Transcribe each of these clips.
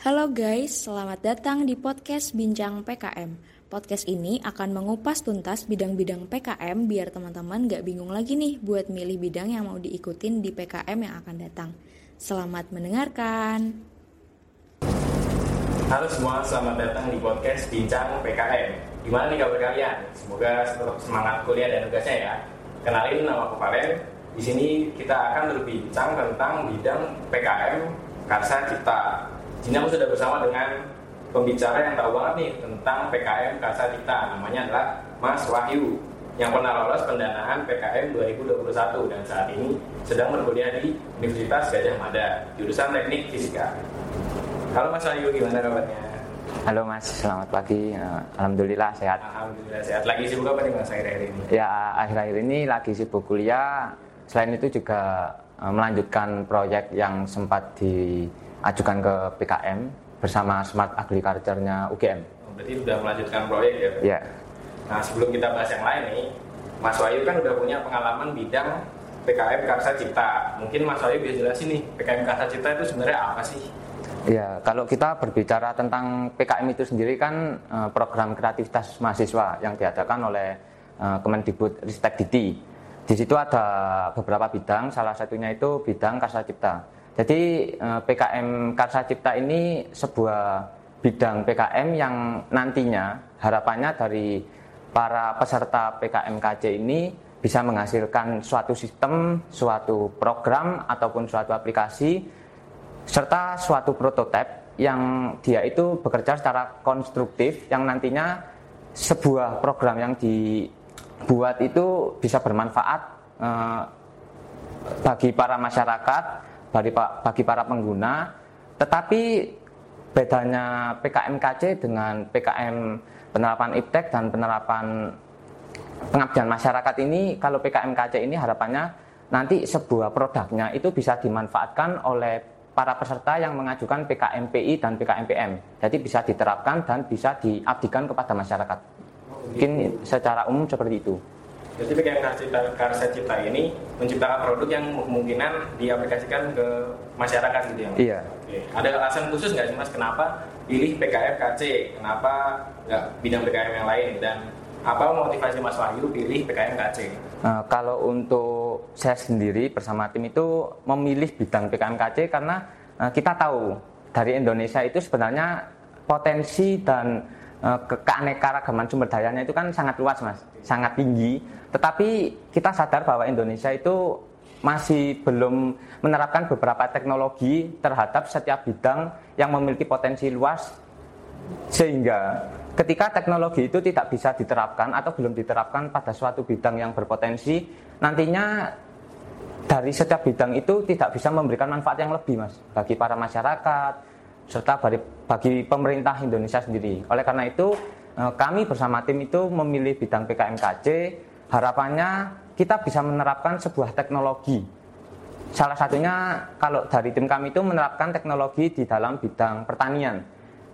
Halo guys, selamat datang di podcast Bincang PKM. Podcast ini akan mengupas tuntas bidang-bidang PKM biar teman-teman gak bingung lagi nih buat milih bidang yang mau diikutin di PKM yang akan datang. Selamat mendengarkan. Halo semua, selamat datang di podcast Bincang PKM. Gimana nih kabar kalian? Semoga tetap semangat kuliah dan tugasnya ya. Kenalin nama aku Valen. Di sini kita akan berbincang tentang bidang PKM Karsa Cipta sini aku sudah bersama dengan pembicara yang tahu banget nih tentang PKM Kasa Cipta. Namanya adalah Mas Wahyu yang pernah lolos pendanaan PKM 2021 dan saat ini sedang berkuliah di Universitas Gajah Mada, jurusan Teknik Fisika. Halo Mas Wahyu, gimana kabarnya? Halo Mas, selamat pagi. Eh, Alhamdulillah sehat. Alhamdulillah sehat. Lagi sibuk apa nih Mas akhir-akhir ini? Ya akhir-akhir ini lagi sibuk kuliah. Selain itu juga eh, melanjutkan proyek yang sempat di ajukan ke PKM bersama Smart Agriculture-nya UGM. Oh, berarti sudah melanjutkan proyek ya? Iya. Nah sebelum kita bahas yang lain nih, Mas Wahyu kan udah punya pengalaman bidang PKM Karsa Cipta. Mungkin Mas Wahyu bisa jelasin nih, PKM Karsa Cipta itu sebenarnya apa sih? Ya, kalau kita berbicara tentang PKM itu sendiri kan eh, program kreativitas mahasiswa yang diadakan oleh eh, Kemendikbud Ristek Diti. Di situ ada beberapa bidang, salah satunya itu bidang Karsa Cipta. Jadi eh, PKM Karsa Cipta ini sebuah bidang PKM yang nantinya harapannya dari para peserta PKM KC ini bisa menghasilkan suatu sistem, suatu program ataupun suatu aplikasi serta suatu prototipe yang dia itu bekerja secara konstruktif yang nantinya sebuah program yang dibuat itu bisa bermanfaat eh, bagi para masyarakat bagi, bagi para pengguna. Tetapi bedanya PKMKC dengan PKM penerapan IPTEK dan penerapan pengabdian masyarakat ini, kalau PKMKC ini harapannya nanti sebuah produknya itu bisa dimanfaatkan oleh para peserta yang mengajukan PKMPI dan PKMPM. Jadi bisa diterapkan dan bisa diabdikan kepada masyarakat. Mungkin secara umum seperti itu. Jadi PKM Karsa Cipta ini menciptakan produk yang kemungkinan diaplikasikan ke masyarakat gitu ya? Iya. Oke. Ada alasan khusus nggak sih mas kenapa pilih PKM KC? Kenapa nggak bidang PKM yang lain? Dan apa motivasi Mas Wahyu pilih PKM KC? Nah, kalau untuk saya sendiri bersama tim itu memilih bidang PKM KC karena uh, kita tahu dari Indonesia itu sebenarnya potensi dan uh, keanekaragaman sumber dayanya itu kan sangat luas mas, sangat tinggi. Tetapi kita sadar bahwa Indonesia itu masih belum menerapkan beberapa teknologi terhadap setiap bidang yang memiliki potensi luas. Sehingga ketika teknologi itu tidak bisa diterapkan atau belum diterapkan pada suatu bidang yang berpotensi nantinya dari setiap bidang itu tidak bisa memberikan manfaat yang lebih mas bagi para masyarakat serta bagi, pemerintah Indonesia sendiri oleh karena itu eh, kami bersama tim itu memilih bidang PKMKC harapannya kita bisa menerapkan sebuah teknologi. Salah satunya kalau dari tim kami itu menerapkan teknologi di dalam bidang pertanian.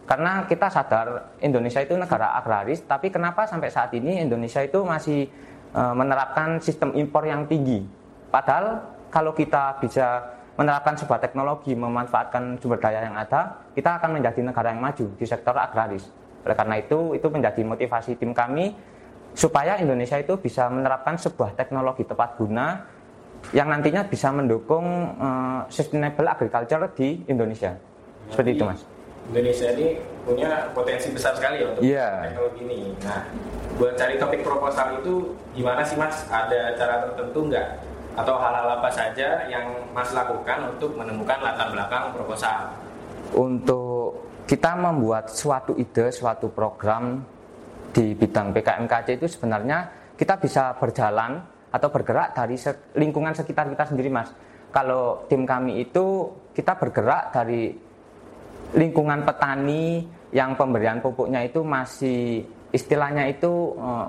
Karena kita sadar Indonesia itu negara agraris, tapi kenapa sampai saat ini Indonesia itu masih e, menerapkan sistem impor yang tinggi. Padahal kalau kita bisa menerapkan sebuah teknologi, memanfaatkan sumber daya yang ada, kita akan menjadi negara yang maju di sektor agraris. Oleh karena itu, itu menjadi motivasi tim kami supaya Indonesia itu bisa menerapkan sebuah teknologi tepat guna yang nantinya bisa mendukung uh, sustainable agriculture di Indonesia. Seperti itu, Mas. Indonesia ini punya potensi besar sekali ya untuk yeah. teknologi ini. Nah, buat cari topik proposal itu gimana sih, Mas? Ada cara tertentu nggak? Atau hal-hal apa saja yang Mas lakukan untuk menemukan latar belakang proposal? Untuk kita membuat suatu ide, suatu program di bidang PKMKC itu sebenarnya kita bisa berjalan atau bergerak dari lingkungan sekitar kita sendiri mas kalau tim kami itu kita bergerak dari lingkungan petani yang pemberian pupuknya itu masih istilahnya itu uh,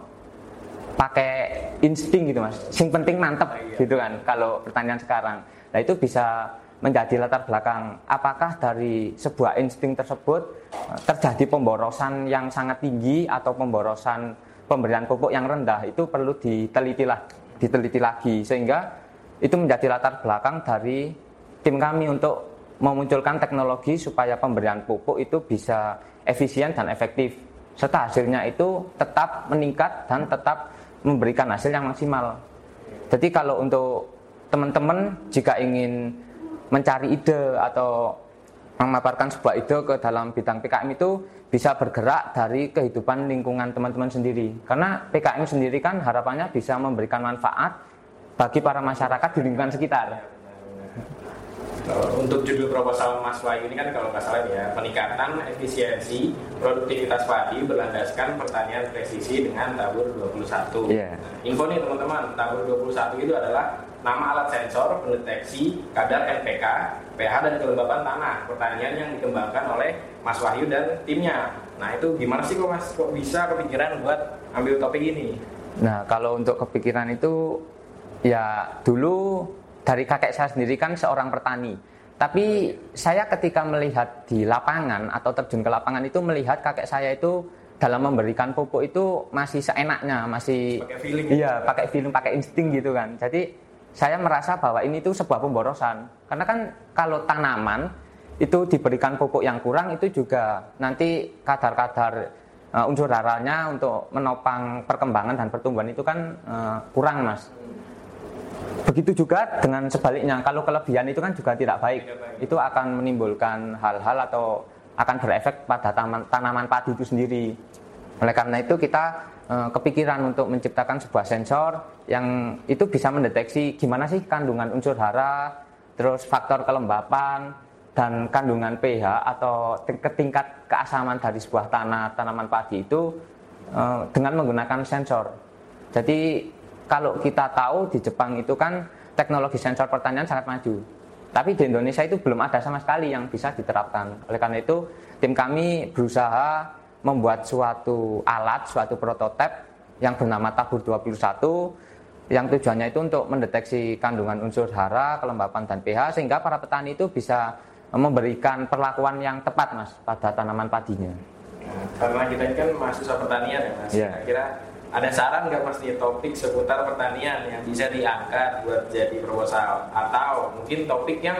pakai insting gitu mas. Sing penting mantep gitu kan kalau pertanyaan sekarang. Nah itu bisa menjadi latar belakang apakah dari sebuah insting tersebut eh, terjadi pemborosan yang sangat tinggi atau pemborosan pemberian pupuk yang rendah. Itu perlu diteliti lah diteliti lagi. Sehingga itu menjadi latar belakang dari tim kami untuk memunculkan teknologi supaya pemberian pupuk itu bisa efisien dan efektif. Serta hasilnya itu tetap meningkat dan tetap memberikan hasil yang maksimal. Jadi kalau untuk teman-teman jika ingin mencari ide atau memaparkan sebuah ide ke dalam bidang PKM itu bisa bergerak dari kehidupan lingkungan teman-teman sendiri. Karena PKM sendiri kan harapannya bisa memberikan manfaat bagi para masyarakat di lingkungan sekitar. Untuk judul proposal Mas Wahyu ini kan kalau nggak salah ya peningkatan efisiensi produktivitas padi berlandaskan pertanian presisi dengan tabur 21. Yeah. info nih teman-teman, tabur 21 itu adalah nama alat sensor pendeteksi kadar NPK, pH dan kelembapan tanah pertanian yang dikembangkan oleh Mas Wahyu dan timnya. Nah itu gimana sih kok Mas kok bisa kepikiran buat ambil topik ini? Nah kalau untuk kepikiran itu ya dulu dari kakek saya sendiri kan seorang petani. Tapi saya ketika melihat di lapangan atau terjun ke lapangan itu melihat kakek saya itu dalam memberikan pupuk itu masih seenaknya, masih pakai feeling. Iya, pakai feeling, pakai insting gitu kan. Jadi saya merasa bahwa ini itu sebuah pemborosan. Karena kan kalau tanaman itu diberikan pupuk yang kurang itu juga nanti kadar-kadar uh, unsur haranya untuk menopang perkembangan dan pertumbuhan itu kan uh, kurang, Mas. Begitu juga dengan sebaliknya, kalau kelebihan itu kan juga tidak baik. Itu akan menimbulkan hal-hal atau akan berefek pada tanaman, tanaman padi itu sendiri. Oleh karena itu kita e, kepikiran untuk menciptakan sebuah sensor yang itu bisa mendeteksi gimana sih kandungan unsur hara, terus faktor kelembapan dan kandungan pH atau tingkat keasaman dari sebuah tanah tanaman padi itu e, dengan menggunakan sensor. Jadi kalau kita tahu di Jepang itu kan teknologi sensor pertanian sangat maju. Tapi di Indonesia itu belum ada sama sekali yang bisa diterapkan. Oleh karena itu, tim kami berusaha membuat suatu alat, suatu prototip yang bernama Tabur 21 yang tujuannya itu untuk mendeteksi kandungan unsur hara, kelembapan dan pH sehingga para petani itu bisa memberikan perlakuan yang tepat Mas pada tanaman padinya. karena kita ini kan mahasiswa pertanian ya Mas. Yeah. Kira ada saran nggak mas nih topik seputar pertanian yang bisa diangkat buat jadi proposal atau mungkin topik yang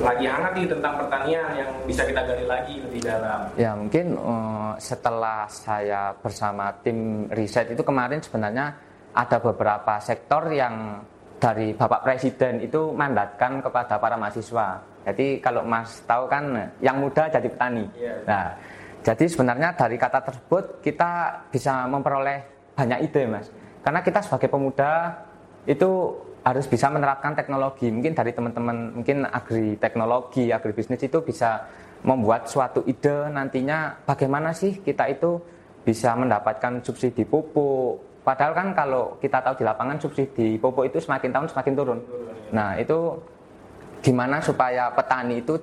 lagi hangat nih tentang pertanian yang bisa kita gali lagi lebih dalam. Ya mungkin uh, setelah saya bersama tim riset itu kemarin sebenarnya ada beberapa sektor yang dari Bapak Presiden itu mandatkan kepada para mahasiswa. Jadi kalau Mas tahu kan yang muda jadi petani. Iya. Nah, jadi sebenarnya dari kata tersebut kita bisa memperoleh banyak ide mas. Karena kita sebagai pemuda itu harus bisa menerapkan teknologi. Mungkin dari teman-teman mungkin agri teknologi agri bisnis itu bisa membuat suatu ide nantinya bagaimana sih kita itu bisa mendapatkan subsidi pupuk. Padahal kan kalau kita tahu di lapangan subsidi pupuk itu semakin tahun semakin turun. Nah itu gimana supaya petani itu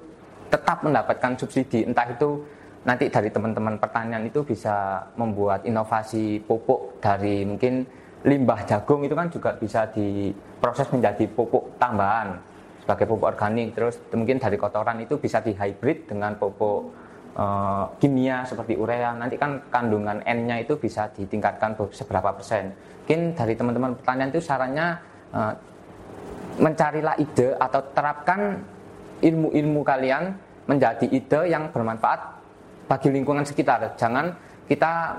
tetap mendapatkan subsidi? Entah itu nanti dari teman-teman pertanian itu bisa membuat inovasi pupuk dari mungkin limbah jagung itu kan juga bisa diproses menjadi pupuk tambahan sebagai pupuk organik. Terus mungkin dari kotoran itu bisa di hybrid dengan pupuk e, kimia seperti urea. Nanti kan kandungan N-nya itu bisa ditingkatkan seberapa persen. Mungkin dari teman-teman pertanian itu sarannya e, mencarilah ide atau terapkan ilmu-ilmu kalian menjadi ide yang bermanfaat bagi lingkungan sekitar. Jangan kita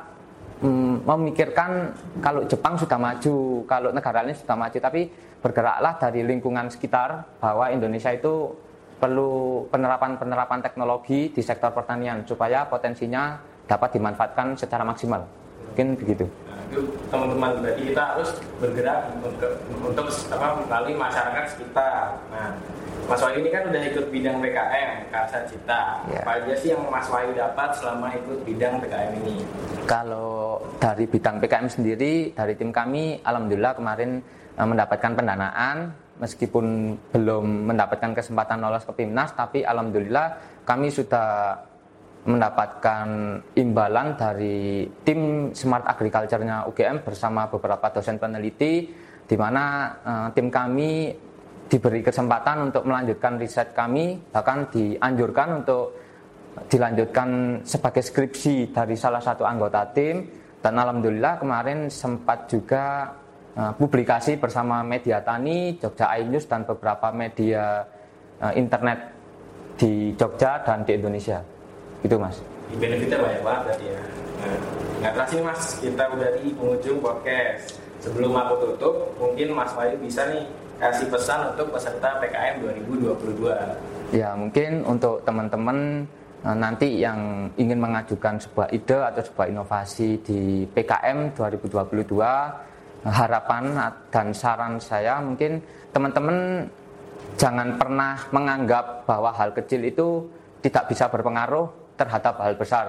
mm, memikirkan kalau Jepang sudah maju, kalau negara lain sudah maju, tapi bergeraklah dari lingkungan sekitar bahwa Indonesia itu perlu penerapan-penerapan teknologi di sektor pertanian supaya potensinya dapat dimanfaatkan secara maksimal. Mungkin begitu. Teman-teman berarti kita harus bergerak untuk, untuk apa melalui masyarakat sekitar. Nah, Mas Wahyu ini kan udah ikut bidang PKM, Karsa Cita. Ya. Apa aja sih yang Mas Wahyu dapat selama ikut bidang PKM ini? Kalau dari bidang PKM sendiri, dari tim kami, alhamdulillah kemarin eh, mendapatkan pendanaan, meskipun belum mendapatkan kesempatan lolos ke PIMNAS, tapi alhamdulillah kami sudah mendapatkan imbalan dari tim Smart Agriculture-nya UGM bersama beberapa dosen peneliti, di mana eh, tim kami diberi kesempatan untuk melanjutkan riset kami, bahkan dianjurkan untuk dilanjutkan sebagai skripsi dari salah satu anggota tim dan alhamdulillah kemarin sempat juga uh, publikasi bersama media tani, Jogja iNews dan beberapa media uh, internet di Jogja dan di Indonesia. Itu mas. Benefitnya banyak banget berarti ya. Nah, nggak terasa nih mas, kita udah di penghujung podcast. Sebelum aku tutup, mungkin Mas Wahyu bisa nih kasih pesan untuk peserta PKM 2022. Ya mungkin untuk teman-teman eh, nanti yang ingin mengajukan sebuah ide atau sebuah inovasi di PKM 2022 harapan dan saran saya mungkin teman-teman jangan pernah menganggap bahwa hal kecil itu tidak bisa berpengaruh terhadap hal besar.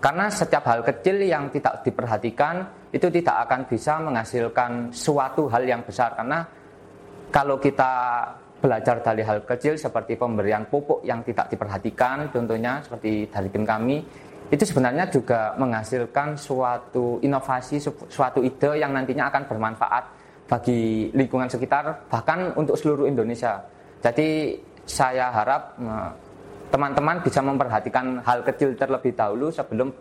Karena setiap hal kecil yang tidak diperhatikan itu tidak akan bisa menghasilkan suatu hal yang besar. Karena kalau kita belajar dari hal kecil seperti pemberian pupuk yang tidak diperhatikan contohnya seperti dari tim kami itu sebenarnya juga menghasilkan suatu inovasi suatu ide yang nantinya akan bermanfaat bagi lingkungan sekitar bahkan untuk seluruh Indonesia. Jadi saya harap teman-teman bisa memperhatikan hal kecil terlebih dahulu sebelum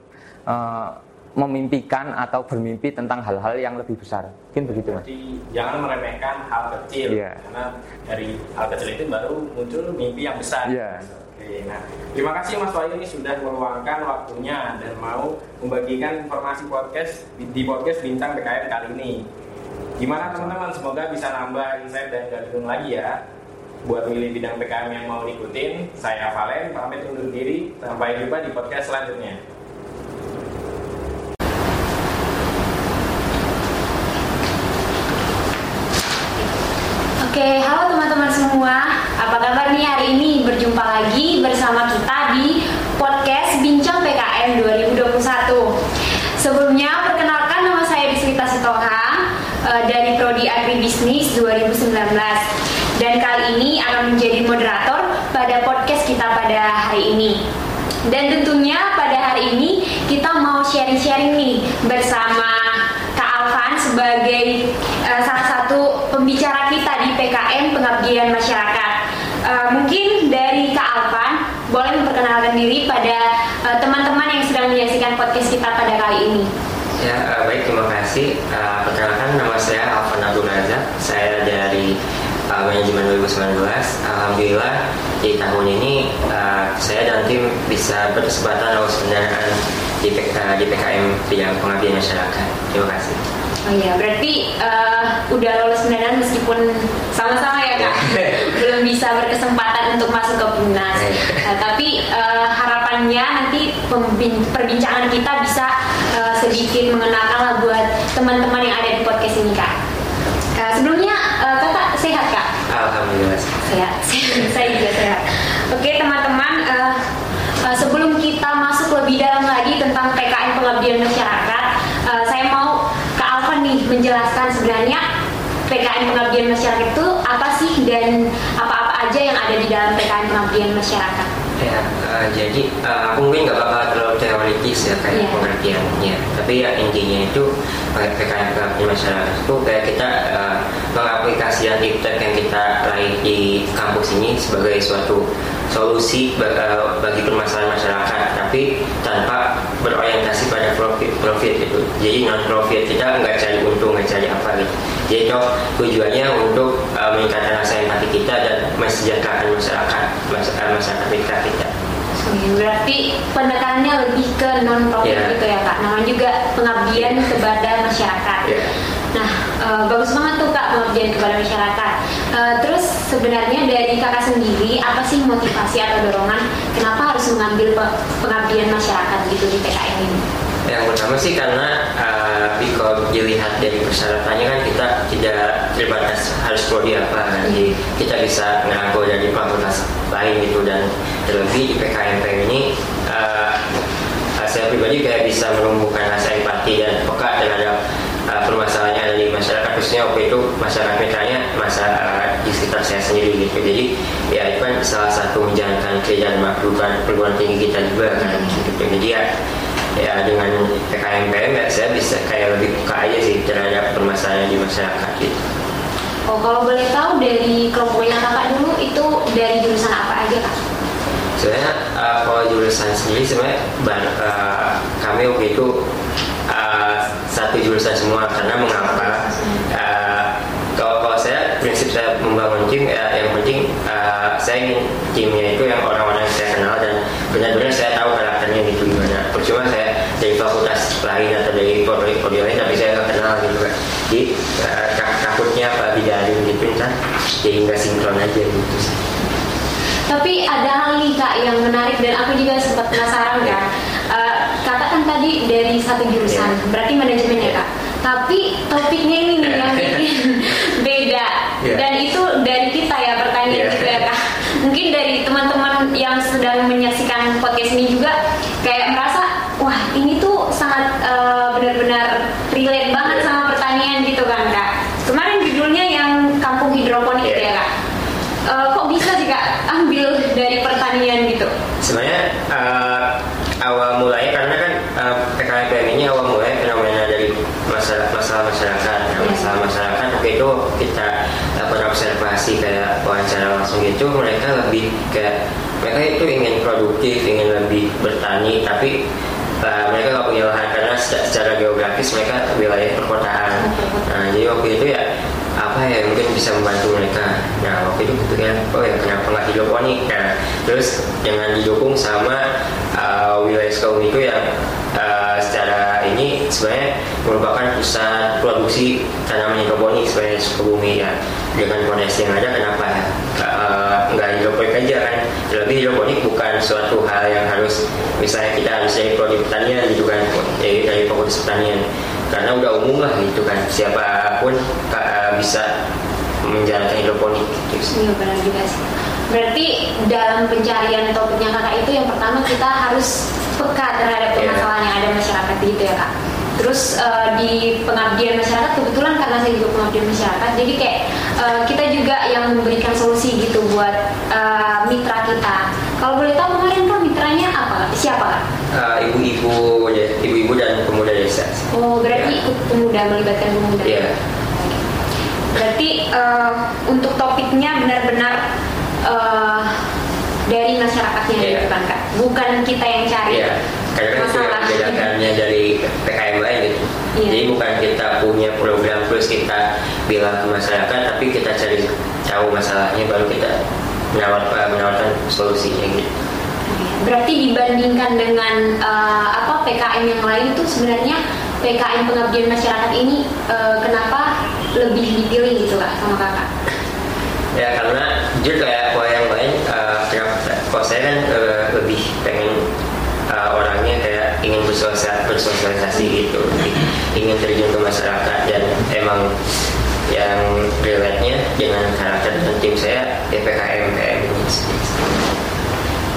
uh, memimpikan atau bermimpi tentang hal-hal yang lebih besar. Mungkin begitu, Mas. Jadi jangan meremehkan hal kecil yeah. karena dari hal kecil itu baru muncul mimpi yang besar. Yeah. Oke, nah terima kasih Mas Wahyu ini sudah meluangkan waktunya dan mau membagikan informasi podcast di podcast Bintang PKM kali ini. Gimana teman-teman? Semoga bisa nambah insight dan gak lagi ya buat milih bidang PKM yang mau ngikutin, saya Valen pamit undur diri. Sampai jumpa di podcast selanjutnya. Oke, halo teman-teman semua. Apa kabar nih hari ini? Berjumpa lagi bersama kita di podcast Bincang PKM 2021. Sebelumnya, perkenalkan nama saya Disrita Sitohang eh, dari Prodi Agribisnis 2019 dan kali ini akan menjadi moderator pada podcast kita pada hari ini. Dan tentunya pada hari ini kita mau sharing-sharing nih bersama Kak Alvan sebagai uh, salah satu pembicara kita di PKM Pengabdian Masyarakat. Uh, mungkin dari Kak Alvan boleh memperkenalkan diri pada uh, teman-teman yang sedang menyaksikan podcast kita pada kali ini. Ya, uh, baik terima kasih. Uh, perkenalkan nama saya Alvan Abdul Razak. Saya dari uh, manajemen 2019 Alhamdulillah di tahun ini uh, saya dan tim bisa berkesempatan lulus pendanaan di, uh, di PKM bidang pengabdian masyarakat. Terima kasih. Oh iya, berarti uh, udah lulus pendanaan meskipun sama-sama ya kak, belum bisa berkesempatan untuk masuk ke Punas. Uh, tapi uh, harapannya nanti perbincangan kita bisa uh, sedikit mengenalkan lah buat teman-teman yang ada di podcast ini kak. Uh, sebelumnya uh, kakak sehat kak? Alhamdulillah. Sehat. Saya juga sehat. Oke teman-teman, uh, uh, sebelum kita masuk lebih dalam lagi tentang PKN pengabdian masyarakat, uh, saya mau ke Alvan nih menjelaskan sebenarnya PKN pengabdian masyarakat itu dan apa-apa aja yang ada di dalam PKN pengabdian masyarakat. Ya, uh, jadi uh, aku mungkin nggak bakal terlalu teoritis ya kayak yeah. pengertiannya. Tapi ya intinya itu PKN pengabdian masyarakat itu kayak kita uh, mengaplikasikan iptek yang kita raih di kampus ini sebagai suatu solusi bagi permasalahan masyarakat tapi tanpa berorientasi pada profit profit itu jadi non profit kita nggak cari untung nggak cari apa gitu jadi itu tujuannya untuk uh, meningkatkan kita dan mensejahterakan masyarakat masyarakat kita kita Berarti penekanannya lebih ke non profit yeah. gitu ya kak. Namanya juga pengabdian kepada masyarakat. Yeah. Nah, e, bagus banget tuh kak pengabdian kepada masyarakat. E, terus sebenarnya dari kakak sendiri apa sih motivasi atau dorongan kenapa harus mengambil pengabdian masyarakat gitu di PKN ini? Yang pertama sih karena uh, kalau dilihat dari persyaratannya kan kita tidak terbatas harus prodi apa kan, jadi kita bisa ngaku dari fakultas lain gitu dan terlebih di PKMP ini uh, saya pribadi kayak bisa menumbuhkan rasa empati dan peka terhadap uh, permasalahan yang ada di masyarakat khususnya waktu itu masyarakat mitranya uh, di sekitar saya sendiri gitu. Jadi ya itu kan salah satu menjalankan kerjaan perguruan perguruan tinggi kita juga kan gitu. Jadi ya ya dengan PKMPM ya saya bisa kayak lebih buka aja sih terhadap permasalahan di masyarakat gitu. Oh kalau boleh tahu dari kelompoknya kakak dulu itu dari jurusan apa aja kak? Sebenarnya uh, kalau jurusan sendiri sebenarnya uh, kami waktu itu uh, satu jurusan semua karena mengapa? Uh, kalau kalau saya prinsip saya membangun tim ya yang penting uh, saya ingin timnya itu yang orang benar-benar saya tahu karakternya gitu gimana percuma saya dari fakultas lain atau dari prodi lain tapi saya nggak kenal gitu kan jadi uh, takutnya apa dijalin gitu kan jadi nggak sinkron aja gitu sih tapi ada hal nih kak yang menarik dan aku juga sempat penasaran kan. Uh, kakak kan tadi dari satu jurusan, yeah. berarti manajemen ya kak. Tapi topiknya ini nih yang bikin beda yeah. dan itu dari kita ya pertanyaan yeah. gitu ya kak. Mungkin dari teman-teman yang sedang menyaksikan podcast ini juga kayak merasa wah ini tuh sangat uh, benar-benar relate banget yeah. sama pertanyaan gitu kan kak. Kemarin judulnya yang kampung hidroponik yeah. gitu ya kak uh, kok bisa sih kak ambil dari pertanian gitu? Sebenarnya uh, awal mulanya karena kan uh, PKPM ini awal mulanya fenomena dari masalah masalah masyarakat. Nah, iya. masalah kita lakukan observasi kayak wawancara langsung gitu mereka lebih kayak mereka itu ingin produktif, ingin lebih bertani, tapi uh, mereka nggak punya lahan karena secara geografis mereka wilayah perkotaan. Nah, jadi waktu itu ya apa ya mungkin bisa membantu mereka. Nah waktu itu gitu kan oh ya kenapa nggak hidroponik nah terus jangan didukung sama uh, wilayah Sukabumi itu yang uh, secara ini sebenarnya merupakan pusat produksi tanaman hidroponik sebenarnya Sukabumi ya. Dengan kondisi yang ada kenapa ya? Nggak hidroponik aja kan? Lebih hidroponik bukan suatu hal yang harus misalnya kita harus dari prodi pertanian gitu kan? Dari, dari fokus pertanian. Karena udah umum lah gitu kan? Siapa pun uh, bisa menjalankan hidroponik gitu. Iya benar juga. Berarti dalam pencarian topiknya kakak itu yang pertama kita harus peka terhadap iya. permasalahan yeah. yang ada masyarakat gitu ya kak. Terus uh, di pengabdian masyarakat kebetulan karena saya juga pengabdian masyarakat, jadi kayak uh, kita juga yang memberikan solusi gitu buat uh, mitra kita. Kalau boleh tahu kemarin kan mitranya apa? Siapa kak? ibu-ibu, uh, ibu-ibu dan pemuda desa. Oh berarti ya. ikut pemuda melibatkan pemuda. Iya. Berarti uh, untuk topiknya benar-benar uh, dari masyarakatnya yeah. gitu kan kak, bukan kita yang cari. Yeah. Karena membedakannya dari PKM lain gitu. Yeah. Jadi bukan kita punya program terus kita bilang ke masyarakat, tapi kita cari tahu masalahnya baru kita menawarkan, menawarkan solusinya gitu. Berarti dibandingkan dengan uh, apa PKM yang lain itu sebenarnya PKM pengabdian masyarakat ini uh, kenapa lebih dipilih gitu kak sama kakak? Ya karena jujur kayak yang lain, uh, kalau saya kan uh, lebih pengen uh, orangnya kayak ingin bersosialisasi, bersosialisasi gitu, ingin terjun ke masyarakat dan emang yang relate-nya dengan karakter dan tim saya ya PKM PKM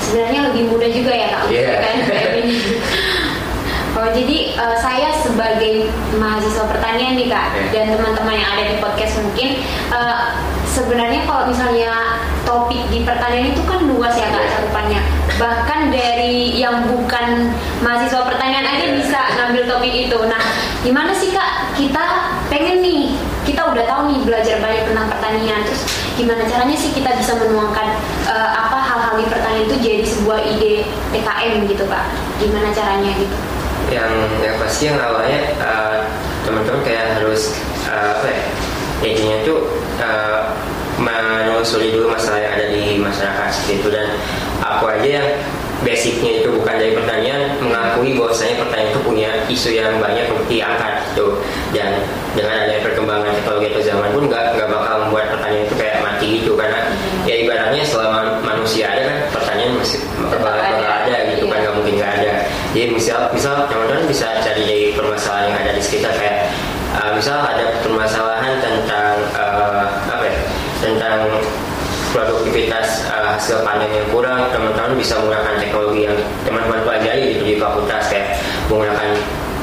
Sebenarnya lebih mudah juga ya kak yeah. PKM ini. Oh, jadi uh, saya sebagai mahasiswa pertanian nih kak yeah. dan teman-teman yang ada di podcast mungkin uh, sebenarnya kalau misalnya topik di pertanian itu kan luas ya kak yeah. cakupannya. Bahkan dari yang bukan mahasiswa pertanian aja yeah. bisa ngambil topik itu. Nah, gimana sih kak kita pengen nih kita udah tahu nih belajar banyak tentang pertanian terus gimana caranya sih kita bisa menuangkan uh, apa hal-hal di pertanian itu jadi sebuah ide PKM gitu kak gimana caranya gitu yang yang pasti yang awalnya uh, teman-teman kayak harus uh, apa ya intinya tuh uh, menelusuri dulu masalah yang ada di masyarakat gitu dan aku aja yang basicnya itu bukan dari pertanian mengakui bahwasanya pertanian itu punya isu yang banyak untuk diangkat gitu. Dan dengan adanya perkembangan teknologi atau zaman pun nggak nggak bakal membuat pertanian itu kayak mati gitu. Karena ya ibaratnya selama manusia ada kan pertanian masih bakal, bakal ada gitu kan nggak mungkin nggak ada jadi misal misal teman-teman bisa cari dari permasalahan yang ada di sekitar kayak uh, misal ada permasalahan tentang uh, apa ya tentang produktivitas uh, hasil panen yang kurang teman-teman bisa menggunakan teknologi yang teman-teman pelajari gitu di fakultas kayak menggunakan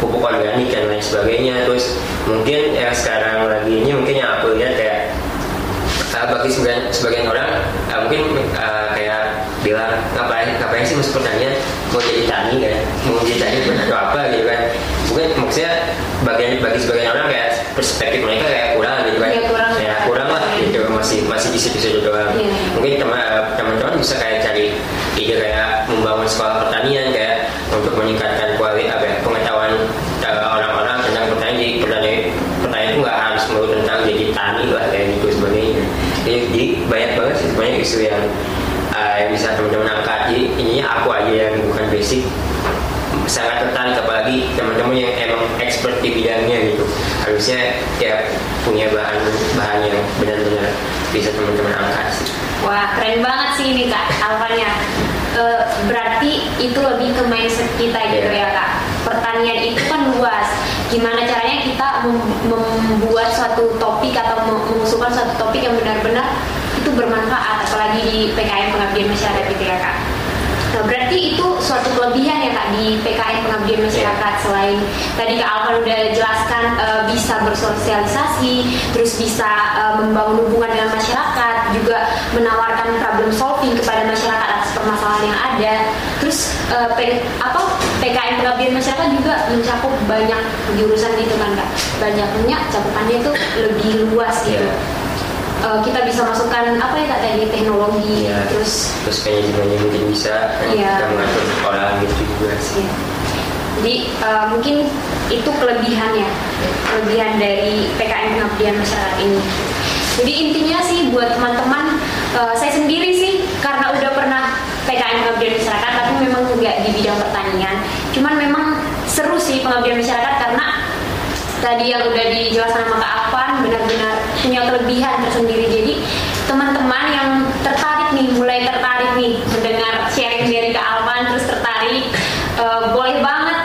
pupuk organik dan lain sebagainya. Terus mungkin yang sekarang lagi ini mungkin yang aku lihat kayak uh, bagi sebagian, sebagian orang uh, mungkin uh, kayak bilang ngapain ngapain sih pertanian mau jadi tani kan mau jadi tani atau apa gitu kan. Mungkin maksudnya bagian bagi sebagian orang kayak perspektif mereka kayak kurang gitu kan. Ya, kurang, ya, kurang lah gitu masih masih di situ-situ doang ya. mungkin teman teman-teman bisa kayak cari ide kayak membangun sekolah pertanian kayak untuk meningkatkan kualitas apa ya, pengetahuan orang-orang tentang pertanian jadi pertanian pertanian itu nggak harus melulu tentang jadi tani lah kayak gitu sebagainya jadi, jadi banyak banget sih banyak isu yang uh, yang bisa teman-teman angkat jadi ini aku aja yang bukan basic sangat tertarik apalagi teman-teman yang emang expert di bidangnya gitu harusnya ya punya bahan bahan yang benar-benar bisa teman-teman angkat sih. Wah keren banget sih ini kak Alvanya. E, berarti itu lebih ke mindset kita gitu yeah. ya kak. Pertanian itu kan luas. Gimana caranya kita membuat suatu topik atau mengusulkan suatu topik yang benar-benar itu bermanfaat, apalagi di PKM pengabdian masyarakat gitu ya kak. Berarti itu suatu kelebihan ya Kak di PKN Pengabdian Masyarakat selain tadi Kak Alvan udah jelaskan e, bisa bersosialisasi, terus bisa e, membangun hubungan dengan masyarakat, juga menawarkan problem solving kepada masyarakat atas permasalahan yang ada. Terus e, P, apa PKN Pengabdian Masyarakat juga mencakup banyak jurusan gitu kan Kak. Banyaknya cakupannya itu lebih luas gitu. Yeah uh, kita bisa masukkan apa ya kak tadi teknologi ya, terus terus kayak gimana mungkin bisa ya. kita mengatur orang gitu juga sih. Ya. Jadi uh, mungkin itu kelebihannya, kelebihan dari PKN pengabdian masyarakat ini. Jadi intinya sih buat teman-teman, uh, saya sendiri sih karena udah pernah PKN pengabdian masyarakat, tapi memang nggak di bidang pertanian. Cuman memang seru sih pengabdian masyarakat karena tadi yang udah dijelaskan sama Kak Afan benar-benar punya kelebihan tersendiri. Jadi teman-teman yang tertarik nih mulai tertarik nih mendengar sharing dari Kak Afan terus tertarik uh, boleh banget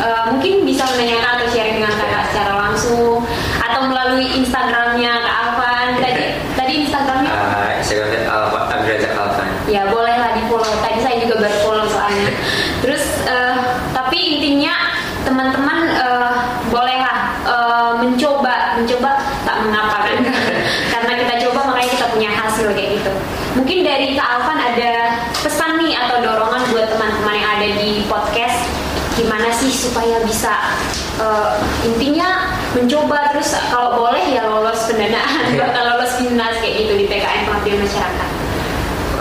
uh, mungkin bisa menanyakan atau sharing dengan kakak secara langsung atau melalui Instagramnya Kak Alvan tadi tadi Instagramnya uh, Instagramnya Alvan Alvan ya boleh lah di follow tadi saya juga baru follow soalnya terus uh, tapi intinya teman-teman uh, bolehlah uh, mencoba mencoba tak mengapa kan karena kita coba makanya kita punya hasil kayak gitu mungkin dari Kak Alvan ada pesan nih atau dorongan buat teman-teman yang ada di podcast gimana sih supaya bisa uh, intinya mencoba terus kalau boleh ya lolos pendanaan yeah. bakal lolos binas kayak gitu di PKN pengabdian masyarakat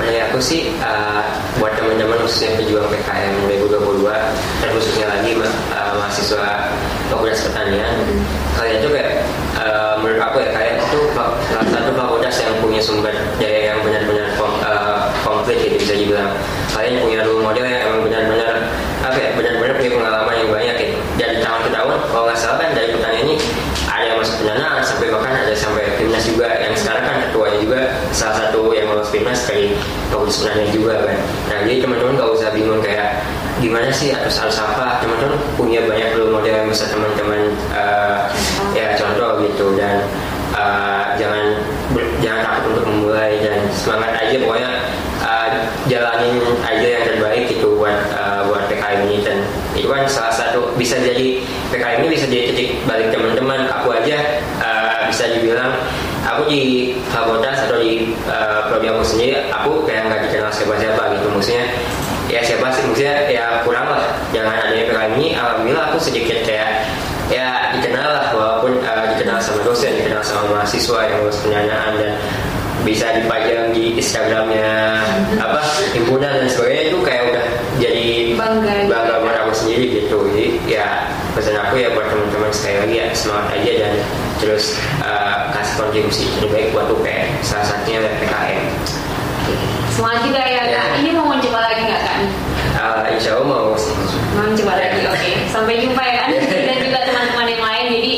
ya aku sih uh, buat teman-teman khususnya pejuang PKM 2022 dan khususnya lagi uh, mahasiswa fakultas pertanian hmm. kalian tuh kayak uh, menurut aku ya kalian itu salah satu fakultas yang punya sumber daya yang benar-benar kom, uh, komplit gitu bisa dibilang kalian punya role model yang emang benar-benar apa ya benar-benar punya pengalaman yang banyak gitu dari tahun ke tahun kalau nggak salah kan dari pertanian ini ada yang masuk pendanaan sampai bahkan ada sampai timnas juga. Yang sekarang kan ketuanya juga salah satu yang lolos timnas dari fakultas pendanaan juga kan nah jadi teman-teman gak usah bingung kayak gimana sih harus harus apa? Teman-teman punya banyak role model yang bisa teman-teman uh, ya contoh gitu. Dan uh, jangan jangan takut untuk memulai dan semangat aja. Pokoknya uh, jalanin aja yang terbaik itu buat uh, buat PKM ini. Dan itu kan salah satu bisa jadi PKM ini bisa jadi titik balik teman-teman aku aja uh, bisa dibilang aku di fakultas atau di uh, prodi aku sendiri aku kayak nggak dikenal siapa-siapa gitu. Maksudnya ya siapa sih? Maksudnya ya kurang lah. Jangan adanya PKM ini alhamdulillah aku sedikit kayak ya dikenal lah walaupun uh, dikenal sama dosen dikenal sama mahasiswa yang lulus penyanaan dan bisa dipajang di Instagramnya apa himpunan dan sebagainya itu kayak udah jadi bangga. bangga buat aku sendiri gitu. Jadi pesan aku ya buat teman-teman sekali lagi ya semangat aja dan terus uh, kasih kontribusi terbaik buat UPN salah satunya PKM semangat juga ya kak. Ya. ini mau mencoba lagi nggak kak? Uh, insya Allah mau. Mau mencoba lagi oke. Okay. sampai jumpa ya kan dan juga teman-teman yang lain. Jadi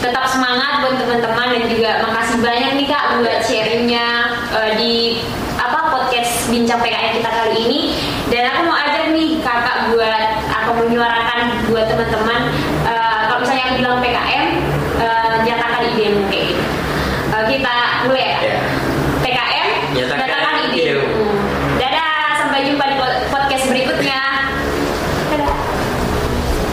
tetap semangat buat teman-teman dan juga makasih banyak nih kak buat sharingnya uh, di apa podcast bincang PKN kita kali ini. Dan aku mau ajak nih kakak buat atau menyuarakan buat teman-teman uh, kalau misalnya yang bilang PKM uh, eh, nyatakan ide kayak gitu. Uh, kita mulai ya. ya. PKM nyatakan, nyatakan hmm. dadah sampai jumpa di podcast berikutnya.